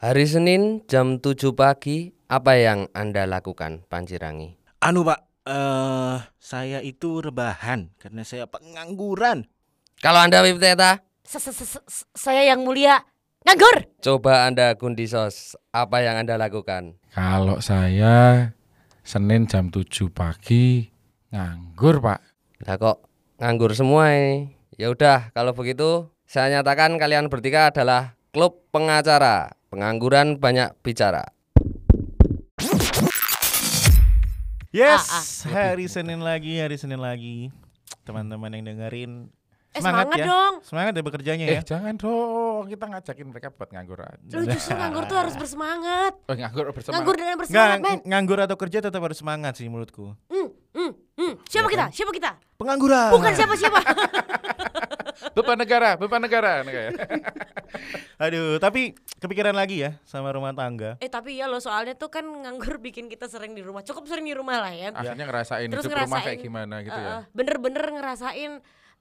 Hari Senin jam 7 pagi, apa yang Anda lakukan, Pancirangi? Anu pak, eh saya itu rebahan karena saya pengangguran. Kalau Anda Wipteta, S- s- s- s- Saya yang mulia nganggur. coba Anda Gundisos, apa yang Anda lakukan? Kalau saya Senin jam 7 pagi nganggur, Pak. Lah kok nganggur semua ini? Ya udah, kalau begitu saya nyatakan kalian bertiga adalah klub pengacara. Pengangguran banyak bicara. Yes, Ah, hari Senin lagi, hari Senin lagi. Teman-teman yang dengerin Eh, semangat ya. dong. Semangat ya bekerjanya Eh, ya. jangan dong. Kita ngajakin mereka buat nganggur aja. Lu justru nganggur tuh harus bersemangat. Oh, nganggur bersama. Nganggur dengan Nggak, bersemangat, men. ng- nganggur atau kerja tetap harus semangat sih menurutku. Hmm, hmm, hmm. Siapa kita? Siapa kita? Pengangguran. Bukan siapa-siapa. Beban negara, beban negara. Aduh, tapi kepikiran lagi ya sama rumah tangga. eh tapi ya lo soalnya tuh kan nganggur bikin kita sering di rumah. Cukup sering di rumah lah ya. Akhirnya ngerasain Terus hidup rumah ngerasain, kayak gimana gitu ya. Bener-bener ngerasain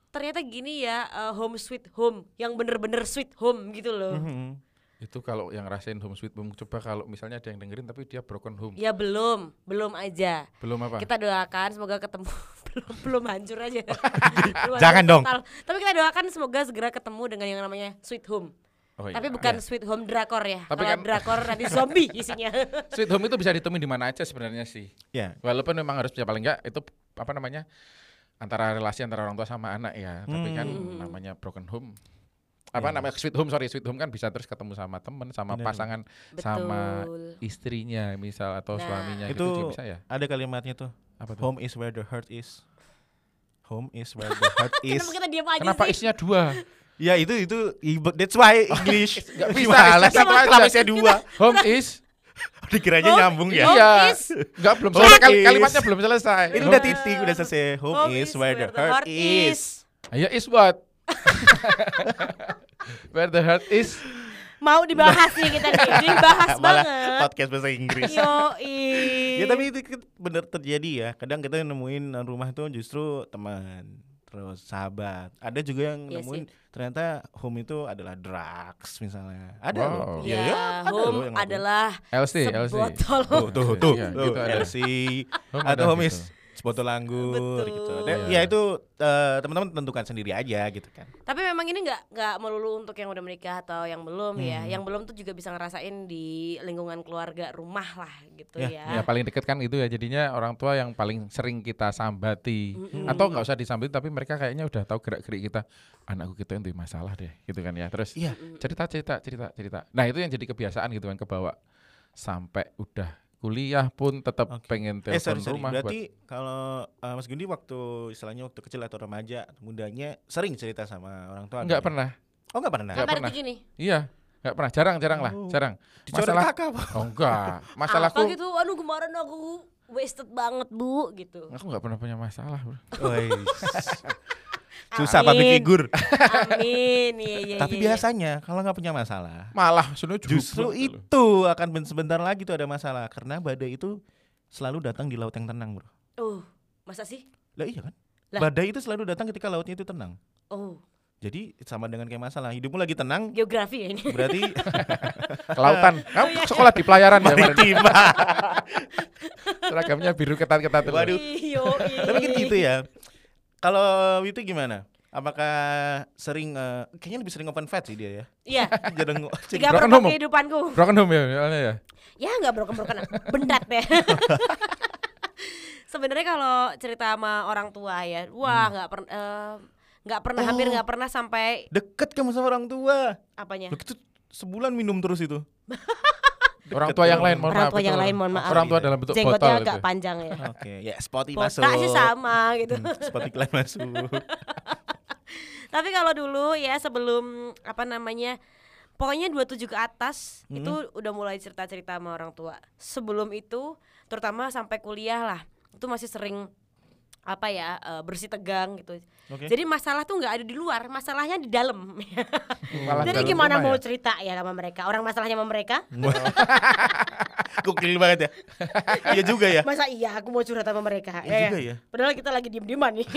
ternyata gini ya eh, home sweet home yang bener-bener sweet home gitu loh. Mhm. Itu kalau yang ngerasain home sweet home coba kalau misalnya ada yang dengerin tapi dia broken home. Ya belum, belum aja. Belum apa? Kita doakan semoga ketemu belum belum hancur aja. Belum hancur Jangan dong. total. Tapi kita doakan semoga segera ketemu dengan yang namanya sweet home. Oh, iya. Tapi bukan sweet home drakor ya. Tapi Kalau kan- drakor nanti zombie isinya. Sweet home itu bisa ditemui di mana aja sebenarnya sih. Ya. Walaupun memang harus ya paling enggak itu apa namanya? antara relasi antara orang tua sama anak ya. Tapi kan Hmm. namanya broken home. Apa namanya sweet home sorry sweet home kan bisa terus ketemu sama temen sama Bener. pasangan sama Betul. istrinya misal atau Nah. suaminya Itu gitu juga bisa ya. ada kalimatnya tuh. Apa tuh? Home is where the heart is. Home is where the heart is. Kenapa kita diam aja Kenapa sih? isinya dua? Ya itu itu that's why English. Nggak bisa, Gimana. Kenapa isinya dua? Home is Dikiranya Home nyambung ya. Home iya. is- Enggak belum selesai kal- kalimatnya belum selesai. Ini udah titik, udah selesai. Home, Home is where the heart is. Ayo is what? Where the heart is Mau dibahas nih kita nih. Dibahas Malah banget. podcast bahasa Inggris. Yo, ya tapi itu kan bener terjadi ya. Kadang kita nemuin rumah itu justru teman, terus sahabat. Ada juga yang Iya nemuin ternyata home itu adalah drugs misalnya. Ada Wow. loh. Ya, Iya, iya, ada loh home yang adalah LC, LC. Tuh, tuh, tuh, Iya, tuh, gitu ada. LC Home atau ada home is gitu. Sebotol anggur Betul. gitu. Ada- Iya. Ya itu eh, teman-teman tentukan sendiri aja gitu kan. Tapi memang ini nggak nggak melulu untuk yang udah menikah atau yang belum ya. Hmm. Yang belum tuh juga bisa ngerasain di lingkungan keluarga rumah lah gitu Ya, ya. Ya paling deket kan itu ya jadinya orang tua yang paling sering kita sambati Mm-mm. atau nggak usah disambati tapi mereka kayaknya udah tahu gerak gerik kita anakku kita itu masalah deh gitu kan ya terus Iya. cerita cerita cerita cerita nah itu yang jadi kebiasaan gitu kan kebawa sampai udah kuliah pun tetap Oke. pengen Eh sorry, telepon sorry. rumah buat Berarti kalau eh, Mas Gundi waktu istilahnya waktu kecil atau remaja mudanya sering cerita sama orang tua? nggak nggak? pernah Oh nggak pernah. nggak Sampai pernah. detik ini. iya nggak pernah jarang jarang lah Oh. jarang masalah kakak apa? oh enggak masalahku Apa gitu? Aduh kemarin aku wasted banget bu gitu. aku nggak pernah punya masalah bro. Susah public Amin. figure. Amin. Iya iya. Tapi iya, iya. biasanya kalau nggak punya masalah, malah justru jubel itu akan ben- sebentar lagi tuh ada masalah karena badai itu selalu datang di laut yang tenang, Bro. Oh, masa sih? Lah iya kan? Lah. Badai itu selalu datang ketika lautnya itu tenang. Oh, Jadi sama dengan kayak masalah, hidupmu lagi tenang, geografi ya ini. berarti kelautan kamu sekolah di pelayaran ya kemarin? seragamnya biru ketat-ketat tuh. Waduh. Tapi kan gitu ya. Kalau itu gimana? Apakah sering eh, kayaknya lebih sering open fat sih dia ya. Iya. Jadi Tiga Broken kehidupanku. broken home ya soalnya ya Ya nggak broken broken bendat deh. Sebenarnya kalau cerita sama orang tua ya, wah nggak pernah nggak pernah hampir Oh. nggak pernah sampai deket kamu sama orang tua. apanya? Loh, itu sebulan minum terus itu. orang tua yang lain mohon Orang maaf tua yang lain, mohon maaf. orang tua dalam bentuk botol Jenggotnya gitu. agak panjang ya. Oke, ya spotty masuk. Botak sih sama gitu. Hmm, spot iklan masuk. Tapi kalau dulu ya sebelum apa namanya Pokoknya 27 ke atas Hmm. itu udah mulai cerita-cerita sama orang tua. Sebelum itu terutama sampai kuliah lah. Itu masih sering apa ya eh, bersih tegang gitu. Oke. Jadi masalah tuh nggak ada di luar, masalahnya di dalam. Jadi gimana mau ya? cerita ya sama mereka? Orang masalahnya sama mereka? Gokil banget ya. Iya juga ya. Masa iya aku mau curhat sama mereka? Iya Ya, juga ya. ya. Padahal kita lagi diem-dieman nih.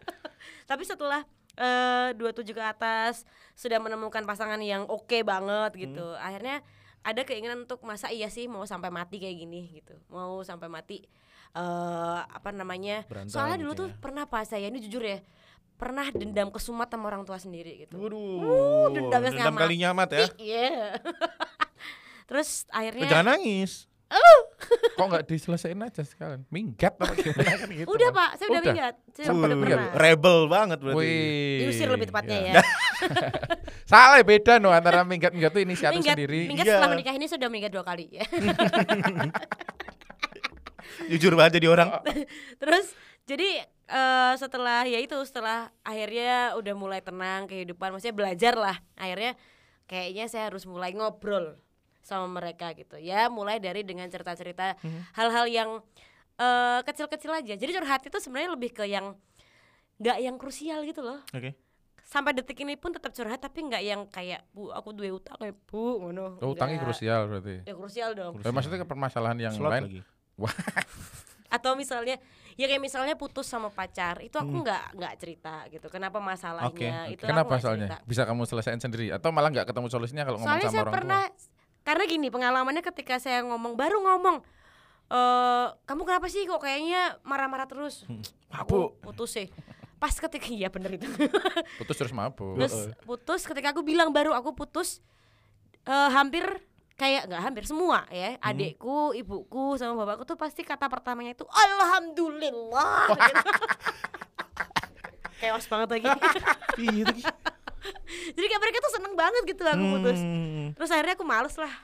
Tapi setelah eh 27 ke atas sudah menemukan pasangan yang oke banget gitu. Hmm. Akhirnya ada keinginan untuk masa iya sih mau sampai mati kayak gini gitu mau sampai mati eh apa namanya Berantem soalnya dulu gitu tuh ya. pernah pas saya ini jujur ya pernah dendam kesumat sama orang tua sendiri gitu Waduh, dendamnya dendam sama. kali nyamat ya. Iya. Terus akhirnya Jangan nangis. Kok nggak diselesain aja sekalian? Minggat apa gimana kan gitu. udah pak, saya udah Udah? minggat. Saya udah minggat? pernah. Rebel banget berarti. Wih. Diusir lebih tepatnya Iya. ya. Salah ya, beda no antara minggat minggat tuh inisiatif Minggat, sendiri. minggat Iya. setelah menikah ini sudah minggat dua kali ya. Jujur banget jadi orang. Terus jadi eh, setelah ya itu setelah akhirnya udah mulai tenang kehidupan, maksudnya belajar lah. Akhirnya kayaknya saya harus mulai ngobrol sama mereka gitu. Ya mulai dari dengan cerita-cerita hal-hal yang eh, kecil-kecil aja. Jadi curhat itu sebenarnya lebih ke yang nggak yang krusial gitu loh. Oke. Sampai detik ini pun tetap curhat tapi nggak yang kayak bu aku duwe utang kayak bu ngono. Oh, utangnya krusial berarti. Ya krusial dong. Eh, maksudnya ke permasalahan yang Slot lain. lagi. Atau misalnya ya kayak misalnya putus sama pacar itu aku nggak nggak cerita gitu kenapa masalahnya Oke, oke. itu Kenapa soalnya? cerita. Bisa kamu selesaiin sendiri atau malah nggak ketemu solusinya kalau ngomong soalnya sama saya orang pernah karena gini pengalamannya ketika saya ngomong baru ngomong eh kamu kenapa sih kok kayaknya marah-marah terus aku putus sih pas ketika iya bener itu tua? Putus terus mabuk. terus putus ketika aku bilang baru aku putus eh hampir kayak nggak hampir semua ya. Adikku ibuku sama bapakku tuh pasti kata pertamanya itu alhamdulillah. Gitu. chaos banget lagi. Iya lagi. jadi kayak mereka tuh seneng banget gitu aku putus. Hmm. terus akhirnya aku males lah.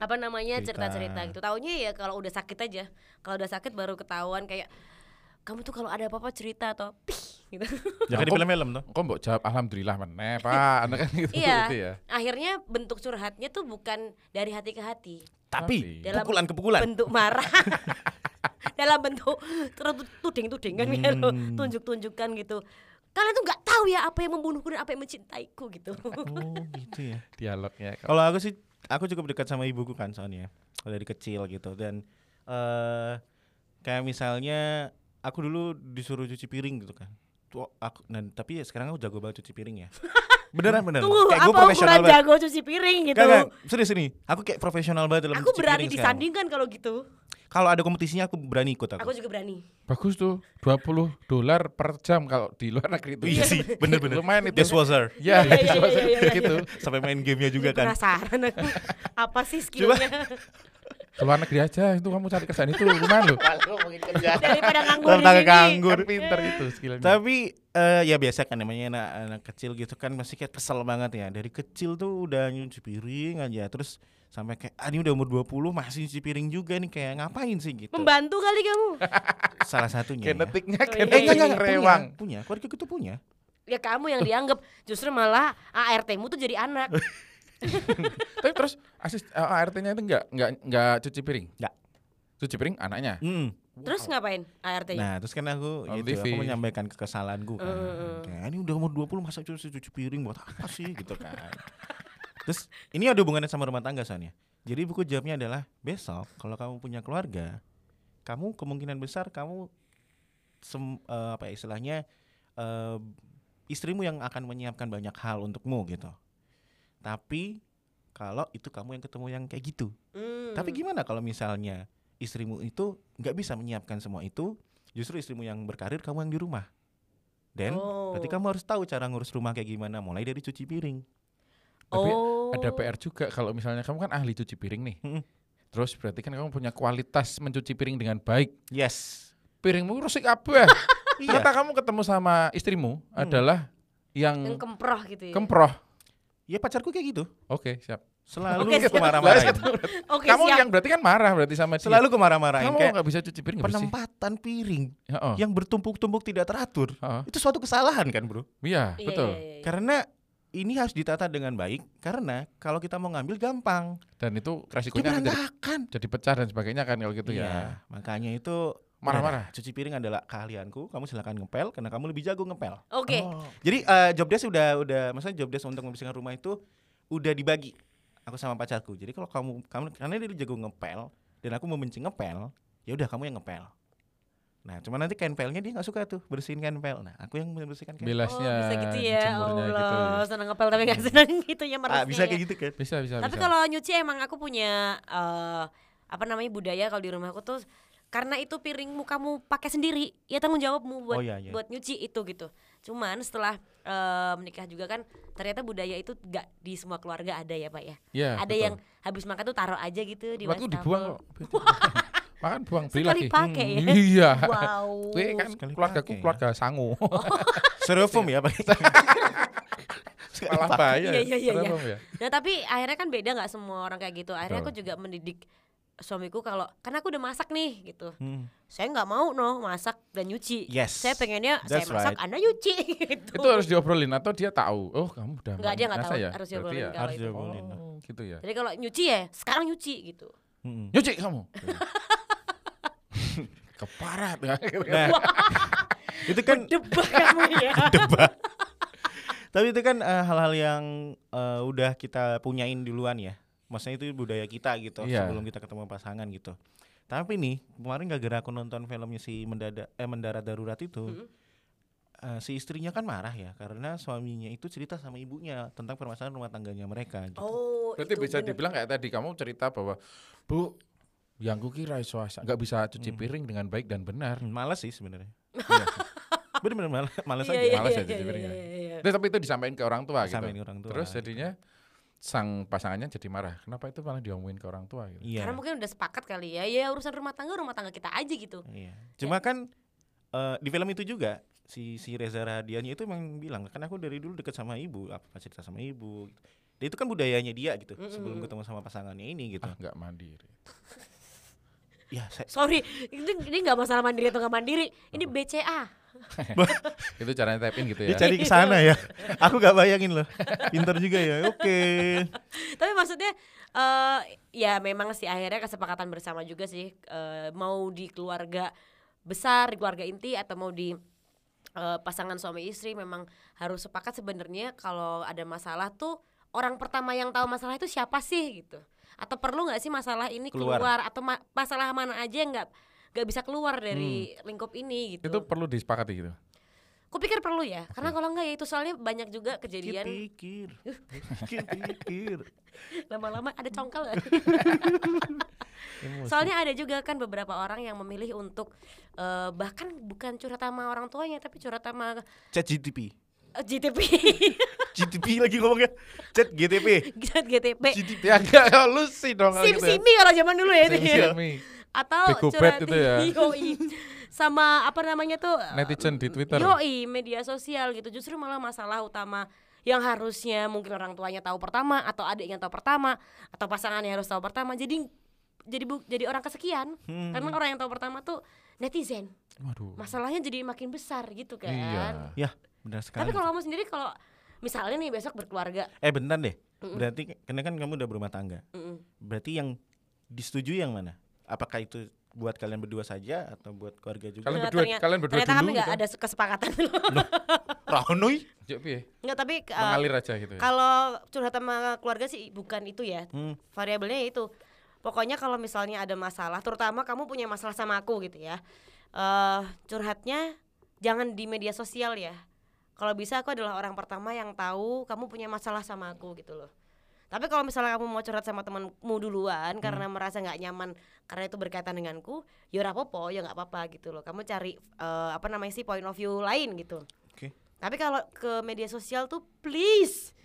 Apa namanya Cerita. cerita-cerita gitu. Taunya ya kalau udah sakit aja. Kalau udah sakit baru ketahuan kayak kamu tuh kalau ada apa-apa cerita atau pih gitu Jangan di Aku- film-film tuh. Kok mbok jawab alhamdulillah meneh, Pak. Anda kan gitu iya berarti ya. akhirnya bentuk curhatnya tuh bukan dari hati ke hati Tapi Dalam pukulan ke pukulan. bentuk marah dalam bentuk terus tuding-tuding kan gitu Hmm. tunjuk-tunjukkan gitu kalian tuh nggak tahu ya apa yang membunuhku dan apa yang mencintaiku gitu Oh, gitu ya. Dialognya. Kalau aku sih aku cukup dekat sama ibuku kan soalnya dari kecil gitu dan eh kayak misalnya aku dulu disuruh cuci piring gitu kan. Tuh aku nah, tapi ya sekarang aku jago banget cuci piring ya. Beneran beneran. tunggu kayak gue profesional banget. jago cuci piring gitu Gak, gak, serius ini. Aku kayak profesional banget dalam aku cuci berani disandingkan kalau gitu Kalau ada kompetisinya aku berani ikut aku. aku juga berani Bagus tuh. 20 dolar per jam kalau di luar negeri itu. Iya sih, bener-bener. Lumayan itu. Dishwasher. Ya, Iya, iya, iya, iya, iya, gitu. Sampai main gamenya juga kan. penasaran aku apa sih skillnya Ke luar negeri aja itu kamu cari kerjaan itu lumayan loh. daripada nganggur sini nganggur. Kan pinter itu skillnya. Tapi eh, ya biasa kan namanya anak, anak kecil gitu kan masih kayak kesel banget ya. Dari kecil tuh udah nyuci piring aja terus sampai kayak ah ini udah umur 20 masih nyuci piring juga nih kayak ngapain sih gitu. membantu kali kamu Salah satunya. ya. Genetiknya Oh, iya, Eh genetik enggak, rewang. punya, punya. Keluarga gitu punya. ya kamu yang dianggap justru malah ART-mu tuh jadi anak Tapi terus asis eh, ART-nya itu enggak enggak enggak cuci piring. Enggak. Cuci piring anaknya. Mm. terus ngapain ART-nya Nah, terus kan aku On gitu, TV. aku menyampaikan kekesalanku kan. Heeh. Kayak ini udah umur 20 masa cuci cuci piring buat apa sih gitu kan. Terus ini ada hubungannya sama rumah tangga soalnya. Jadi buku jawabnya adalah besok kalau kamu punya keluarga, kamu kemungkinan besar kamu sem, eh, apa ya istilahnya eh, istrimu yang akan menyiapkan banyak hal untukmu gitu. Tapi kalau itu kamu yang ketemu yang kayak gitu. Hmm. Tapi gimana kalau misalnya istrimu itu nggak bisa menyiapkan semua itu, justru istrimu yang berkarir, kamu yang di rumah. Dan Oh. berarti kamu harus tahu cara ngurus rumah kayak gimana, mulai dari cuci piring. Tapi oh. ada PR juga kalau misalnya kamu kan ahli cuci piring nih. Mm-mm. Terus berarti kan kamu punya kualitas mencuci piring dengan baik. Yes. Piringmu rusik apa? Iya. Ternyata kamu ketemu sama istrimu adalah yang yang kemproh gitu ya kemproh. Ya pacarku kayak gitu. Oke, siap. Selalu Oke, siap. aku marah-marahin. oke kamu siap yang berarti kan marah berarti sama dia. Selalu aku marah-marahin kamu kayak nggak bisa cuci piring nggak bersih. penempatan piring Heeh. yang bertumpuk-tumpuk tidak teratur. Heeh. Itu suatu kesalahan kan, Bro? Iya, Iya, betul. iya, iya, iya. Karena ini harus ditata dengan baik karena kalau kita mau ngambil gampang. Dan itu resikonya akan jadi, jadi pecah dan sebagainya kan kalau gitu Iya, ya. makanya itu Marah-marah. udah, Cuci piring adalah keahlianku. Kamu silakan ngepel karena kamu lebih jago ngepel. oke Jadi eh, job desk udah udah maksudnya job desk untuk membersihkan rumah itu udah dibagi aku sama pacarku. Jadi kalau kamu kamu karena dia jago ngepel dan aku membenci ngepel, ya udah kamu yang ngepel. Nah, cuma nanti kain pelnya dia nggak suka tuh bersihin kain pel. Nah, aku yang membersihkan kain. Bilasnya, oh, bisa gitu ya. gitu. Allah, seneng ngepel tapi gak seneng gitu ya Ah, merasnya bisa ya. kayak gitu kan? Bisa, bisa, Tapi kalau nyuci emang aku punya eh apa namanya budaya kalau di rumahku tuh karena itu piringmu kamu pakai sendiri, ya tanggung jawabmu buat Oh, iya, iya. buat nyuci itu gitu. Cuman setelah eh, menikah juga kan ternyata budaya itu gak di semua keluarga ada ya pak ya. Iya, ada betul. yang habis makan tuh taruh aja gitu di wastafel. dibuang kok. Makan buang beli Sekali lagi. pakai ya. Hmm, Iya. Wow. Gue kan Sekali keluarga pakai ya. keluarga sangu. Styrofoam ya, Pak. Malah bahaya. Iya, iya, iya, iya. Ya. Nah tapi akhirnya kan beda nggak semua orang kayak gitu. Akhirnya aku juga mendidik suamiku kalau karena aku udah masak nih gitu. Hmm. Saya nggak mau noh masak dan nyuci. Yes. Saya pengennya saya That's masak, right. anda nyuci. gitu. Itu harus diobrolin atau dia tahu. Oh, kamu udah Nggak, dia nggak tahu, ya? harus diobrolin ya. kalau Harus itu. diobrolin. Oh, gitu ya. Jadi kalau nyuci ya sekarang nyuci gitu. Mm-mm. Nyuci kamu. Keparat. Nah, itu kan Debak kamu ya. debat. Tapi itu kan eh, hal-hal yang eh, udah kita punyain duluan ya. Maksudnya itu budaya kita gitu Iya. sebelum kita ketemu pasangan gitu. Tapi nih kemarin gak gara aku nonton filmnya si mendadak eh mendarat darurat itu. Mm-mm. eh, si istrinya kan marah ya karena suaminya itu cerita sama ibunya tentang permasalahan rumah tangganya mereka gitu. Oh, Berarti bisa bener. dibilang kayak tadi kamu cerita bahwa Bu, yang kukira iso asa- nggak bisa cuci piring dengan baik dan benar. Hmm, Males sih sebenarnya. Iya. Bener-bener males, males Iya, aja. iya, Males iya, ya cuci iya, piring iya, ya. iya, iya. Terus tapi itu disampaikan ke orang tua gitu. Sampein ke orang tua. Terus jadinya sang pasangannya jadi marah. Kenapa itu malah diomongin ke orang tua gitu? Iya. Karena mungkin udah sepakat kali ya. Ya urusan rumah tangga rumah tangga kita aja gitu. Iya. Cuma kan eh, di film itu juga si si Reza Radiannya itu emang bilang kan aku dari dulu deket sama ibu, apa cerita sama ibu. Gitu. Dan itu kan budayanya dia gitu sebelum ketemu sama pasangannya ini gitu. Ah, nggak mandiri. Ya, saya, Sorry, ini ini nggak masalah mandiri atau nggak mandiri. Ini BCA. itu caranya tap in gitu dia ya. cari ke sana ya. Aku gak bayangin loh. Pintar juga ya. Oke. Tapi maksudnya eh ya memang sih akhirnya kesepakatan bersama juga sih eh, mau di keluarga besar, di keluarga inti atau mau di eh, pasangan suami istri memang harus sepakat sebenarnya kalau ada masalah tuh orang pertama yang tahu masalah itu siapa sih gitu. Atau perlu nggak sih masalah ini Keluar. keluar, atau ma- masalah mana aja yang nggak nggak bisa keluar dari lingkup ini gitu. Itu perlu disepakati gitu. Kupikir perlu ya, karena kalau nggak ya itu soalnya banyak juga kejadian Pikir. Pikir, pikir. lama-lama ada congkel nggak? Soalnya ada juga kan beberapa orang yang memilih untuk eh, bahkan bukan curhat sama orang tuanya tapi curhat sama Chat GTP. eh, GTP, GTP lagi ngomongnya. Chat GTP. Chat GTP, Ya enggak lu sih dong sim gitu simi kalau zaman dulu ya itu Sim ya. simi. Atau curhat itu ya. yoi. sama apa namanya tuh eh, Netizen di Twitter. Yoi, media sosial gitu. Justru malah masalah utama yang harusnya mungkin orang tuanya tahu pertama atau adiknya tahu pertama atau pasangannya harus tahu pertama. Jadi jadi bu, jadi orang kesekian. Hmm. Karena orang yang tahu pertama tuh netizen. Waduh. Masalahnya jadi makin besar gitu kan. Iya. Ya, benar sekali. Tapi kalau kamu sendiri kalau misalnya nih besok berkeluarga, Eh bentar deh. Berarti karena kan kamu udah berumah tangga. mm-mm. Berarti yang disetujui yang mana? Apakah itu buat kalian berdua saja atau buat keluarga juga? Kalian berdua ternyata- kalian berdua ternyata dulu kami nggak gitu. ada kesepakatan piye? nggak tapi uh, Mengalir aja gitu ya. kalau curhat sama keluarga sih bukan itu ya Hmm. variabelnya itu pokoknya kalau misalnya ada masalah terutama kamu punya masalah sama aku gitu ya eh curhatnya jangan di media sosial ya kalau bisa aku adalah orang pertama yang tahu kamu punya masalah sama aku gitu loh. Tapi kalau misalnya kamu mau curhat sama temanmu duluan karena merasa nggak nyaman karena itu berkaitan denganku ya ora apa-apa ya nggak apa-apa gitu loh. Kamu cari eh, apa namanya sih point of view lain gitu. Oke. tapi kalau ke media sosial tuh please!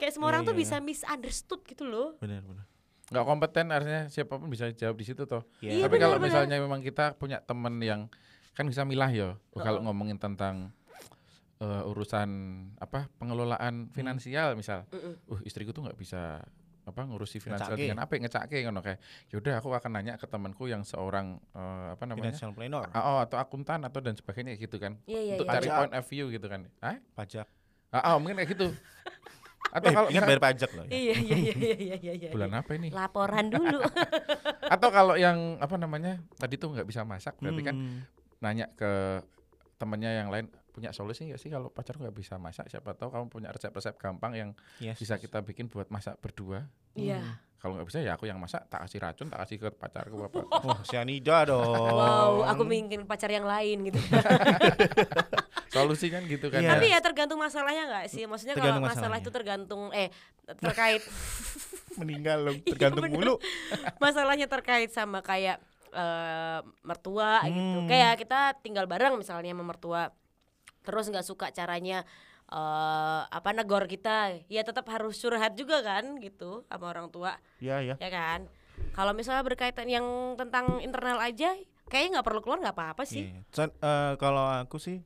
Kayak semua Iya, orang tuh iya, bisa misunderstood gitu loh. Benar, benar. nggak kompeten artinya siapa pun bisa jawab di situ toh. Iya, Tapi kalau misalnya memang kita punya teman yang kan bisa milah ya, oh, kalau ngomongin tentang eh, urusan apa pengelolaan finansial misal, uh istriku tuh nggak bisa apa ngurusi finansial Ngecake. dengan apa ngecake ngono kayak yaudah aku akan nanya ke temanku yang seorang eh, apa namanya Financial planner, oh, atau akuntan atau dan sebagainya gitu kan Iya iya untuk iya. cari Pajak. point of view gitu kan ah pajak. ah, oh, mungkin kayak gitu atau Eh, kalau ingat bayar pajak loh. Ya. Iya iya iya iya iya iya. iya. bulan apa ini Laporan dulu. atau kalau yang apa namanya tadi tuh nggak bisa masak berarti kan Hmm. nanya ke temennya yang lain punya solusi nggak sih kalau pacar nggak bisa masak siapa tahu kamu punya resep-resep gampang yang Yes. bisa kita bikin buat masak berdua Iya. kalau nggak bisa ya aku yang masak tak kasih racun tak kasih ke pacarku apa Oh, cyanida dong. Wow, aku ingin pacar yang lain gitu. solusi kan gitu kan Iya. Tapi ya tergantung masalahnya nggak sih? Maksudnya kalau masalah masalahnya. itu tergantung eh terkait meninggal loh, Iya, tergantung bener. mulu. masalahnya terkait sama kayak eh, mertua gitu. Hmm. Kayak kita tinggal bareng misalnya sama mertua. Terus nggak suka caranya eh apa negor kita, ya tetap harus curhat juga kan gitu sama orang tua, Iya, ya. ya kan? Kalau misalnya berkaitan yang tentang internal aja, kayaknya nggak perlu keluar nggak apa-apa sih. Iya. So, eh, kalau aku sih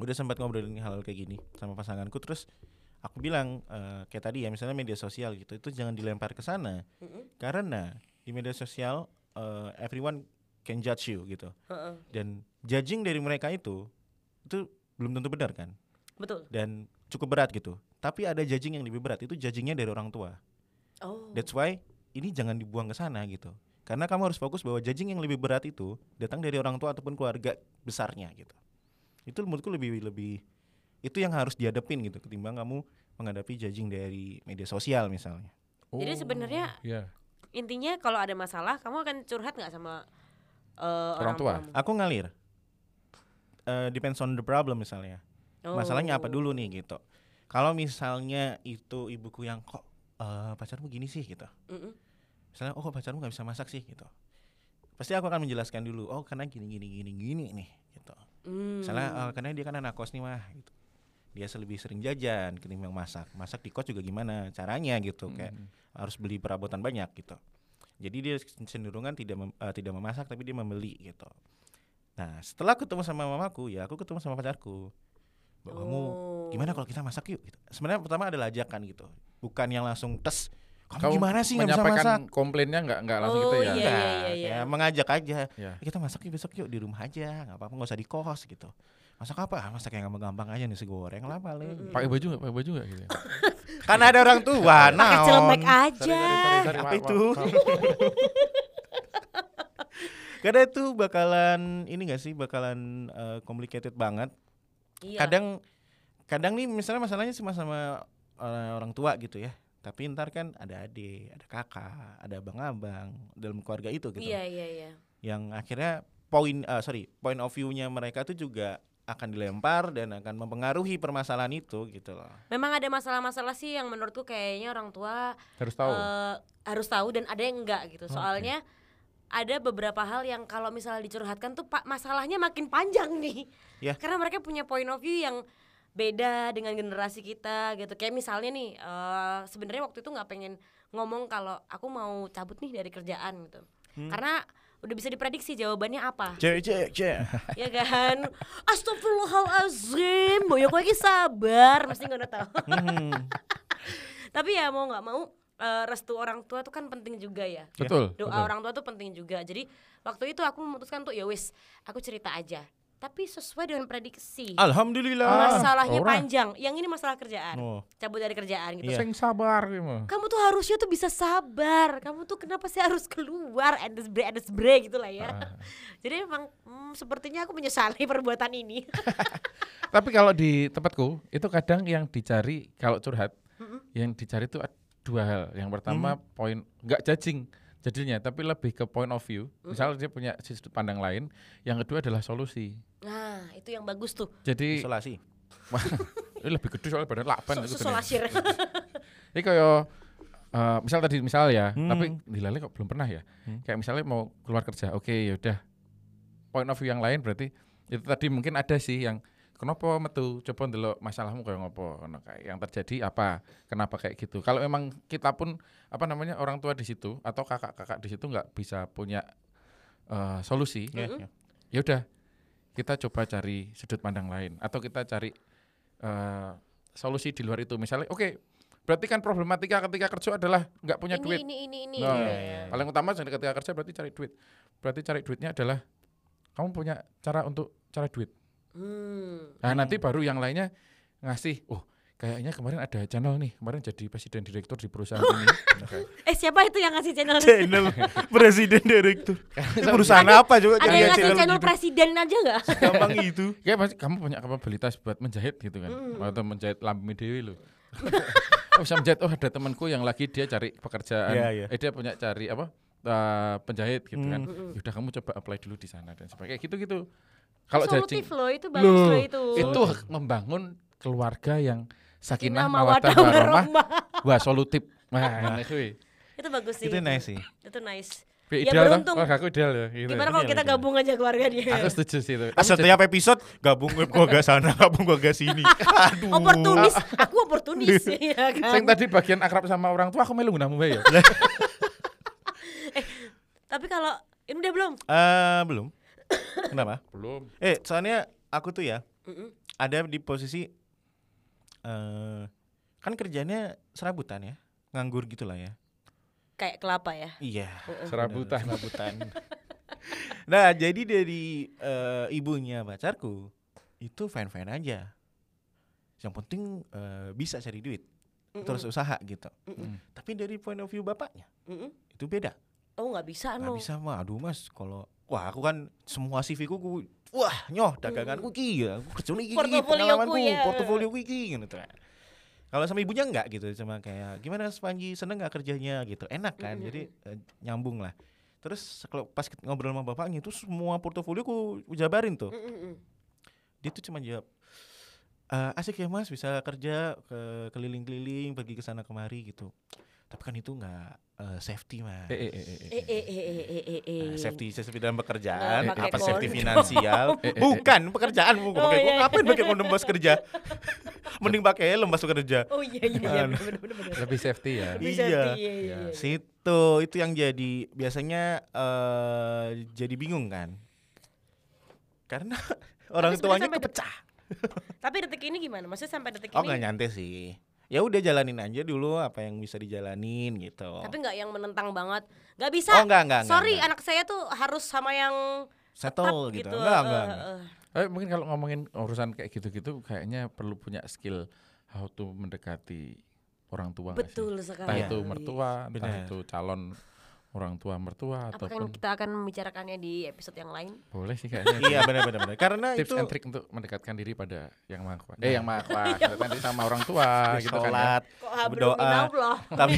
udah sempat ngobrolin hal kayak gini sama pasanganku terus aku bilang eh, kayak tadi ya misalnya media sosial gitu itu jangan dilempar ke sana Mm-mm. karena di media sosial eh, everyone can judge you gitu Heeh. dan judging dari mereka itu itu belum tentu benar kan Betul. dan cukup berat gitu tapi ada judging yang lebih berat itu judgingnya dari orang tua Oh. That's why ini jangan dibuang ke sana gitu. Karena kamu harus fokus bahwa judging yang lebih berat itu datang dari orang tua ataupun keluarga besarnya gitu. Itu menurutku lebih lebih itu yang harus dihadapin gitu ketimbang kamu menghadapi judging dari media sosial misalnya. Jadi sebenarnya Iya. intinya kalau ada masalah kamu akan curhat nggak sama eh, Orang tua. tuamu? Aku ngalir. Eh, depends on the problem misalnya. Masalahnya apa Oh. dulu nih gitu. Kalau misalnya itu ibuku yang kok eh, pacarmu gini sih gitu. Mm-mm. misalnya oh pacarmu nggak bisa masak sih gitu pasti aku akan menjelaskan dulu oh karena gini gini gini gini nih gitu Hmm. misalnya "Eh, karena dia kan anak kos nih mah gitu dia lebih sering jajan ketimbang masak masak di kos juga gimana caranya gitu kayak Hmm. harus beli perabotan banyak gitu jadi dia cenderungan tidak mem- eh, tidak memasak tapi dia membeli gitu nah setelah ketemu sama mamaku ya aku ketemu sama pacarku Mbak, kamu Oh. gimana kalau kita masak yuk gitu. sebenarnya pertama ada ajakan gitu bukan yang langsung tes kamu, Kamu gimana sih nggak bisa masak komplainnya nggak nggak langsung gitu Oh, ya iya, Enggak, iya, iya. ya mengajak aja. Iya. "Eh, Kita masak yuk besok yuk di rumah aja, nggak apa-apa nggak usah di kos gitu. Masak apa? Ah, Masak yang gampang-gampang aja nasi goreng lah paling. pakai baju nggak pakai baju nggak gitu ya? Kan ada orang tua, pakai naon. celemek Sorry, aja. sorry, sorry, sorry, Apa ma- itu? Karena itu bakalan ini gak sih bakalan eh, complicated banget. Iya. Kadang kadang nih misalnya masalahnya sama sama eh, orang tua gitu ya. Tapi ntar kan ada adik, ada kakak, ada abang-abang dalam keluarga itu gitu. Iya iya iya. yang akhirnya poin eh, sorry point of view-nya mereka tuh juga akan dilempar dan akan mempengaruhi permasalahan itu gitu loh. Memang ada masalah-masalah sih yang menurutku kayaknya orang tua harus tahu eh, harus tahu dan ada yang enggak gitu. Soalnya ada beberapa hal yang kalau misalnya dicurhatkan tuh pak masalahnya makin panjang nih. Ya. Karena mereka punya point of view yang beda dengan generasi kita gitu. Kayak misalnya nih eh, sebenarnya waktu itu nggak pengen ngomong kalau aku mau cabut nih dari kerjaan gitu. Karena udah bisa diprediksi jawabannya apa. Cek cek cek. ya kan Astagfirullahalazim Boyo kowe iki sabar mesti ngono tau Hmm. tapi ya mau nggak mau eh, restu orang tua tuh kan penting juga ya. Betul doa betul. orang tua tuh penting juga. Jadi waktu itu aku memutuskan tuh ya wis aku cerita aja. Tapi sesuai dengan prediksi. Alhamdulillah. masalahnya ora. panjang. Yang ini masalah kerjaan. Oh. cabut dari kerjaan gitu. Iya. sing sabar gitu. Kamu tuh harusnya tuh bisa sabar. Kamu tuh kenapa sih harus keluar? Endes bre endes bre gitu lah ya. Ah. jadi emang hmm, sepertinya aku menyesali perbuatan ini. Tapi kalau di tempatku itu kadang yang dicari kalau curhat, yang dicari ad- dua hal. Yang pertama poin nggak judging jadinya, tapi lebih ke point of view. Misal dia punya sudut pandang lain. Yang kedua adalah solusi. nah itu yang bagus tuh Jadi Isolasi. lebih gede soalnya badan susul gede. asir Ini kayak eh, misal tadi misal ya, Hmm. tapi di Lale kok belum pernah ya. Kayak misalnya mau keluar kerja, oke ya udah. Point of view yang lain berarti itu tadi mungkin ada sih yang kenapa metu? Coba ndelok masalahmu kayak ngopo? Yang terjadi apa? Kenapa kayak gitu? Kalau memang kita pun apa namanya orang tua di situ atau kakak-kakak di situ nggak bisa punya eh, solusi Ya, ya. ya udah kita coba cari sudut pandang lain atau kita cari eh, solusi di luar itu. Misalnya oke berarti kan problematika ketika kerja adalah nggak punya ini, duit. ini ini ini Nah, Iya, iya, paling utama jadi ketika kerja berarti cari duit. Berarti cari duitnya adalah kamu punya cara untuk cari duit Hmm. nah nanti baru yang lainnya ngasih oh kayaknya kemarin ada channel nih, kemarin jadi presiden direktur di perusahaan ini. Eh siapa itu yang ngasih channel? channel presiden direktur. Ini perusahaan apa juga Ada yang ngasih channel channel gitu? presiden aja nggak? Gampang itu. Kayak pasti kamu punya kapabilitas buat menjahit gitu kan, atau menjahit lampu dewi lo. oh, bisa menjahit. Oh ada temanku yang lagi dia cari pekerjaan. Iya, iya. Eh dia punya cari apa? Eh, penjahit gitu kan. Hmm. Yaudah kamu coba apply dulu di sana dan sebagainya. Kayak gitu-gitu. Kalau Solutif judging- loh itu bagus Loh, loh itu. itu membangun keluarga yang sakinah mawaddah warahmah wah solutif nah. Itu bagus sih. Itu nice sih. Itu nice. Kuwi Ya ideal beruntung. Wah, aku ideal ya gitu. Gimana ya. kalau kita gabung aja keluarga dia? Aku setuju sih itu. Ah, Setiap episode gabung gua gak sana, gabung gua gak sini. Aduh. Oportunis, aku oportunis ya Sing kan. tadi bagian akrab sama orang tua aku melu gunamu wae ya. Tapi kalau ini udah belum? Eh, belum. Kenapa? Belum. Eh, soalnya aku tuh ya Mm-mm. ada di posisi eh kan kerjanya serabutan ya, nganggur gitulah ya. Kayak kelapa ya. Iya. Serabutan. bener, Serabutan. nah, jadi dari eh, ibunya pacarku itu fine-fine aja. Yang penting eh, bisa cari duit, terus usaha gitu. Mm-mm. Tapi dari point of view bapaknya Mm-mm. itu beda. Oh nggak bisa Nggak no. bisa mah, aduh mas, kalau wah aku kan semua CV ku, ku wah nyoh daganganku ki ya, aku kerja iki pengalamanku, ya. portofolio iki gitu. Kalau sama ibunya enggak gitu, cuma kayak gimana Spanji seneng nggak kerjanya gitu, enak kan, Mm-mm. jadi eh, nyambung lah. Terus kalau pas ngobrol sama bapaknya itu semua portofolio ku jabarin tuh, Mm-mm. dia tuh cuma jawab "Eh, asik ya mas bisa kerja ke keliling-keliling pergi ke sana kemari gitu. Tapi kan itu nggak eh, safety mas. Eh eh eh eh. Eh eh eh eh eh eh eh. Nah, safety safety dalam pekerjaan pakai apa safety kondom. finansial Eh, eh, eh. bukan pekerjaan Oh, bu pakai iya, iya. ngapain pakai kondom pas kerja mending pakai helm pas kerja Oh iya iya iya Anu. bener bener bener. Lebih safety ya. Lebih Iya. safety, iya, iya, iya. situ itu yang jadi biasanya eh jadi bingung kan karena orang sebenarnya tuanya kepecah Tapi detik ini gimana? Maksudnya sampai detik oh ini nggak nyantai sih ya udah jalanin aja dulu apa yang bisa dijalanin gitu tapi nggak yang menentang banget. Nggak bisa. oh enggak enggak enggak, Sorry, enggak. anak saya tuh harus sama yang settle tetap gitu, gitu. enggak Eh, enggak, eh, enggak. eh. Eh, mungkin kalau ngomongin urusan kayak gitu-gitu kayaknya perlu punya skill how to mendekati orang tua? Betul Entah sekali. itu mertua, entah itu calon orang tua mertua Apakah ataupun kita akan membicarakannya di episode yang lain? boleh sih kayaknya. iya benar benar benar karena Tips itu and trick untuk mendekatkan diri pada yang maha kuasa. Eh yang maha kuasa, diri sama orang tua gitu kan ya. sholat Kok hablum Berdoa. tapi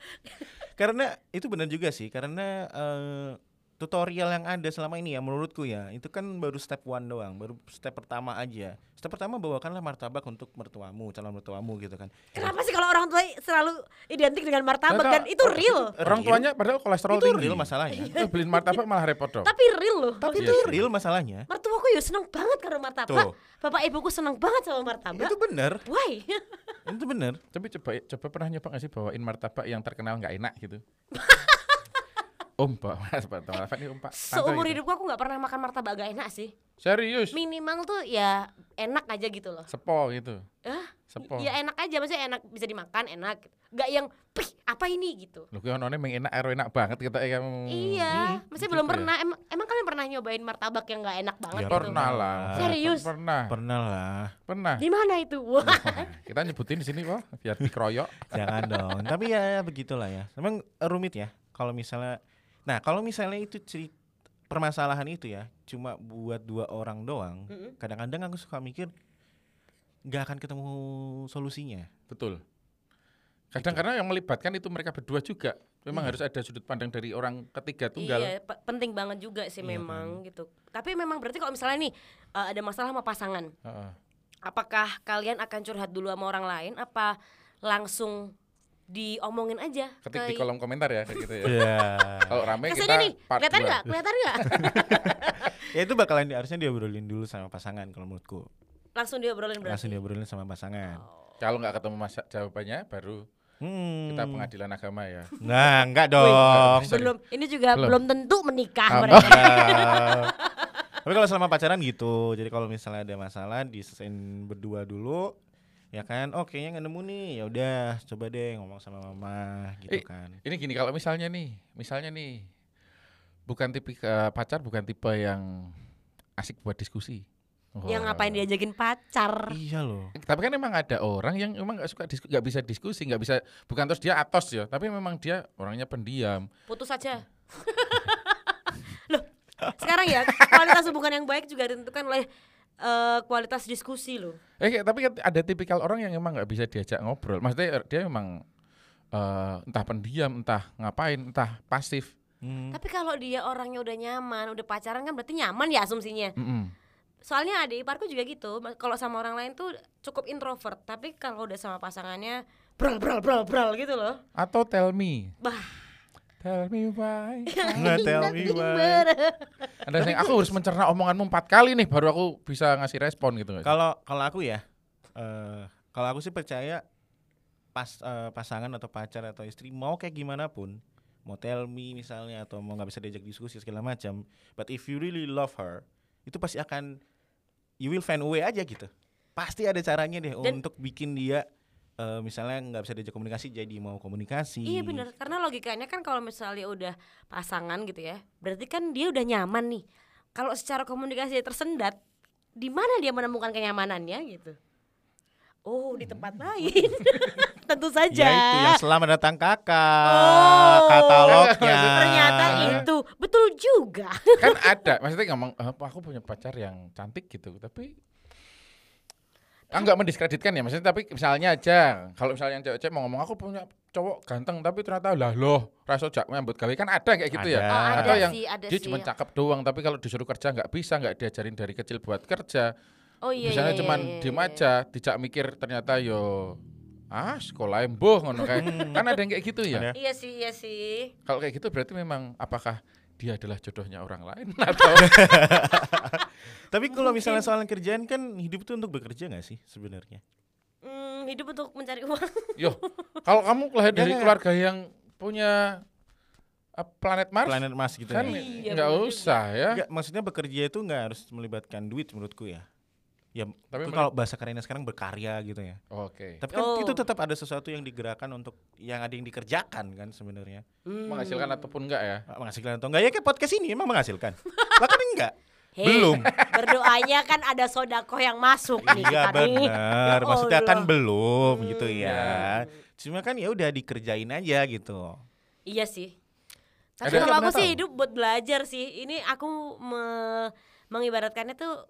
karena itu benar juga sih karena eh, tutorial yang ada selama ini ya menurutku ya itu kan baru step one doang baru step pertama aja step pertama bawakanlah martabak untuk mertuamu calon mertuamu gitu kan Kenapa sih kalau orang tua selalu identik dengan martabak dan itu real? Orang tuanya padahal kolesterol itu tinggi. real masalahnya Eh, beliin martabak malah repot dong. Tapi real loh. tapi Iya itu real masalahnya Mertuaku ya seneng banget karena martabak. Tuh. Bapak ibuku seneng banget sama martabak. itu bener Why? itu bener Tapi coba coba pernah nyoba nggak sih bawain martabak yang terkenal nggak enak gitu? om pak, martabak ini om pak. Seumur gitu. hidupku aku nggak pernah makan martabak gak enak sih. Serius? Minimal tuh ya enak aja gitu loh. Sepo gitu. Hah? Sepo. Ya enak aja, maksudnya enak bisa dimakan enak. Gak yang pih apa ini gitu. Lu kira nonnya emang enak, ero enak banget kita ya kamu. Iya, maksudnya gitu belum ya. pernah. Emang, emang kalian pernah nyobain martabak yang gak enak banget Ya, gitu? Pernah lah. Serius? Pernah. pernah lah Pernah. Di mana itu? Wah. Wah, kita nyebutin di sini kok biar dikeroyok. jangan dong tapi ya begitulah ya memang rumit ya kalau misalnya nah kalau misalnya itu cerita permasalahan itu ya cuma buat dua orang doang kadang-kadang aku suka mikir nggak akan ketemu solusinya Betul. Kadang karena yang melibatkan itu mereka berdua juga. Memang harus ada sudut pandang dari orang ketiga tunggal. Iya, pe- penting banget juga sih Iya memang gitu. Tapi memang berarti kalau misalnya nih eh, ada masalah sama pasangan, Heeh. apakah kalian akan curhat dulu sama orang lain apa langsung diomongin aja Ketik di ke- kolom komentar ya kayak gitu ya. ya Kalau rame Ke sini kita nih, part kelihatan nggak? Kelihatan nggak? ya itu bakalan di- harusnya diobrolin dulu sama pasangan kalau menurutku Langsung diobrolin berarti. langsung diobrolin sama pasangan Kalau nggak ketemu masa jawabannya baru hmm. kita pengadilan agama ya. nah enggak dong Sorry. Belum, ini juga Belum. belum, tentu menikah Ah, mereka. Tapi kalau selama pacaran gitu jadi kalau misalnya ada masalah diselesain berdua dulu ya kan oh kayaknya nggak nemu nih ya udah coba deh ngomong sama mama gitu Eh, kan Ini gini kalau misalnya nih, misalnya nih bukan tipe eh, pacar bukan tipe yang asik buat diskusi. yang Wah. ngapain diajakin pacar Iya loh. Tapi kan emang ada orang yang emang nggak suka dis- nggak bisa diskusi, nggak bisa bukan terus dia atos ya, tapi memang dia orangnya pendiam. putus aja loh sekarang ya kualitas hubungan yang baik juga ditentukan oleh eh, kualitas diskusi loh Eh tapi kan ada tipikal orang yang emang nggak bisa diajak ngobrol. Maksudnya dia memang eh, entah pendiam, entah ngapain, entah pasif. Hmm. tapi kalau dia orangnya udah nyaman udah pacaran kan berarti nyaman ya asumsinya Mm-mm. soalnya adik iparku juga gitu kalau sama orang lain tuh cukup introvert tapi kalau udah sama pasangannya bral bral bral bral gitu loh Atau tell me, bah tell me why. Nggak tell me why. Ada yang aku harus mencerna omonganmu empat kali nih baru aku bisa ngasih respon gitu. sih? Kalau kalau aku ya, eh kalau aku sih percaya pas eh, pasangan atau pacar atau istri mau kayak gimana pun, mau tell me misalnya atau mau nggak bisa diajak diskusi segala macam, but if you really love her, itu pasti akan you will find a way aja gitu. Pasti ada caranya deh Dan- untuk bikin dia eh, misalnya nggak bisa diajak komunikasi jadi mau komunikasi. Iya bener. Karena logikanya kan kalau misalnya udah pasangan gitu ya berarti kan dia udah nyaman nih. Kalau secara komunikasi tersendat di mana dia menemukan kenyamanannya gitu? Oh di tempat lain. Tentu saja. Ya itu yang selamat datang kakak Oh, katalognya. ternyata itu. Betul juga. Kan ada, maksudnya ngomong "Eh, aku punya pacar yang cantik gitu, tapi Ah, enggak mendiskreditkan ya maksudnya tapi misalnya aja kalau misalnya yang cewek-cewek mau ngomong aku punya cowok ganteng tapi ternyata lah loh rasa jak nyambut gawe kan ada kayak gitu ya Ada. Oh, ada atau yang sih, ada dia sih. cuma cakep doang tapi kalau disuruh kerja nggak bisa nggak diajarin dari kecil buat kerja oh iya misalnya iya, cuman iya, iya, diem iya. aja dijak mikir ternyata yo ah sekolah embuh ngono kayak kan ada yang kayak gitu ya Ada. iya sih iya sih kalau kayak gitu berarti memang apakah dia adalah jodohnya orang lain atau Tapi kalau misalnya soal kerjaan kan hidup itu untuk bekerja nggak sih sebenarnya? Hmm, hidup untuk mencari uang yo kalau kamu lahir dari Ya, keluarga yang punya uh, planet Mars Planet Mas gitu kan ya. Iya, nggak usah ya Nggak, maksudnya bekerja itu nggak harus melibatkan duit menurutku ya. Ya, Tapi itu kalau bahasa kerennya sekarang berkarya gitu ya. oke Tapi kan Oh. itu tetap ada sesuatu yang digerakkan untuk yang ada yang dikerjakan kan sebenarnya. Hmm. menghasilkan ataupun enggak ya Ah, Menghasilkan atau enggak ya kayak podcast ini emang menghasilkan. Bahkan enggak. Hei, Belum. berdoanya kan ada sodako yang masuk nih Iya benar. Ya Maksudnya kan belum gitu Hmm. ya. Cuma kan ya udah dikerjain aja gitu. Iya sih. Tapi kalau aku sih tahu. hidup buat belajar sih. Ini aku me- mengibaratkannya tuh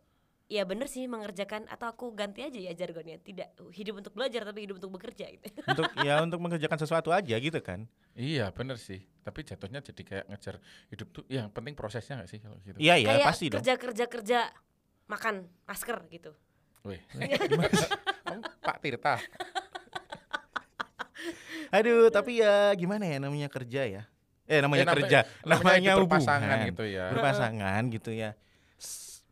ya bener sih mengerjakan atau aku ganti aja ya jargonnya. Tidak hidup untuk belajar tapi hidup untuk bekerja gitu. Untuk ya untuk mengerjakan sesuatu aja gitu kan. iya bener sih tapi jatuhnya jadi kayak ngejar hidup tuh yang penting prosesnya nggak sih kalau gitu Iya ya Kayak pasti dong. kerja kerja kerja makan masker gitu. Wih, kamu Pak Tirta Aduh, tapi ya gimana ya namanya kerja ya? Eh namanya Ya, namanya- kerja, namanya, hubungan berpasangan gitu ya Berpasangan gitu ya.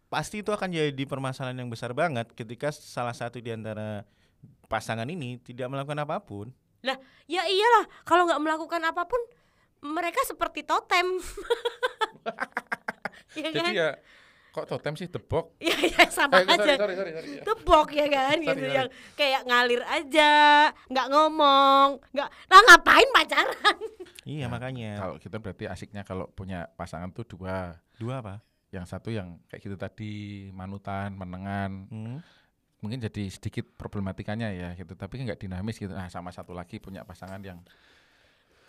Pasti itu akan jadi permasalahan yang besar banget ketika salah satu di antara pasangan ini tidak melakukan apa pun. Lah, ya iyalah kalau nggak melakukan apa pun mereka seperti totem. ya jadi kan? ya kok totem sih tebok Ya, ya sama Eh, aja. sorry, sorry, sorry, ya. Tebok ya kan Sorry, gitu sorry. yang kayak ngalir aja, nggak ngomong, nggak lah ngapain pacaran? Iya makanya. kalau kita berarti asiknya kalau punya pasangan tuh dua Dua apa? Yang satu yang kayak gitu tadi manutan menengan Hmm. mungkin jadi sedikit problematikanya ya gitu tapi nggak dinamis gitu nah sama satu lagi punya pasangan yang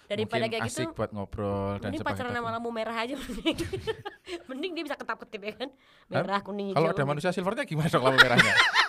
Daripada mungkin kayak asik gitu, buat ngobrol dan mending pacaran sama lampu merah aja mending. mending dia bisa ketap ketip ya kan, merah kuning hijau. kalau ada gitu. manusia silvernya gimana dong lampu merahnya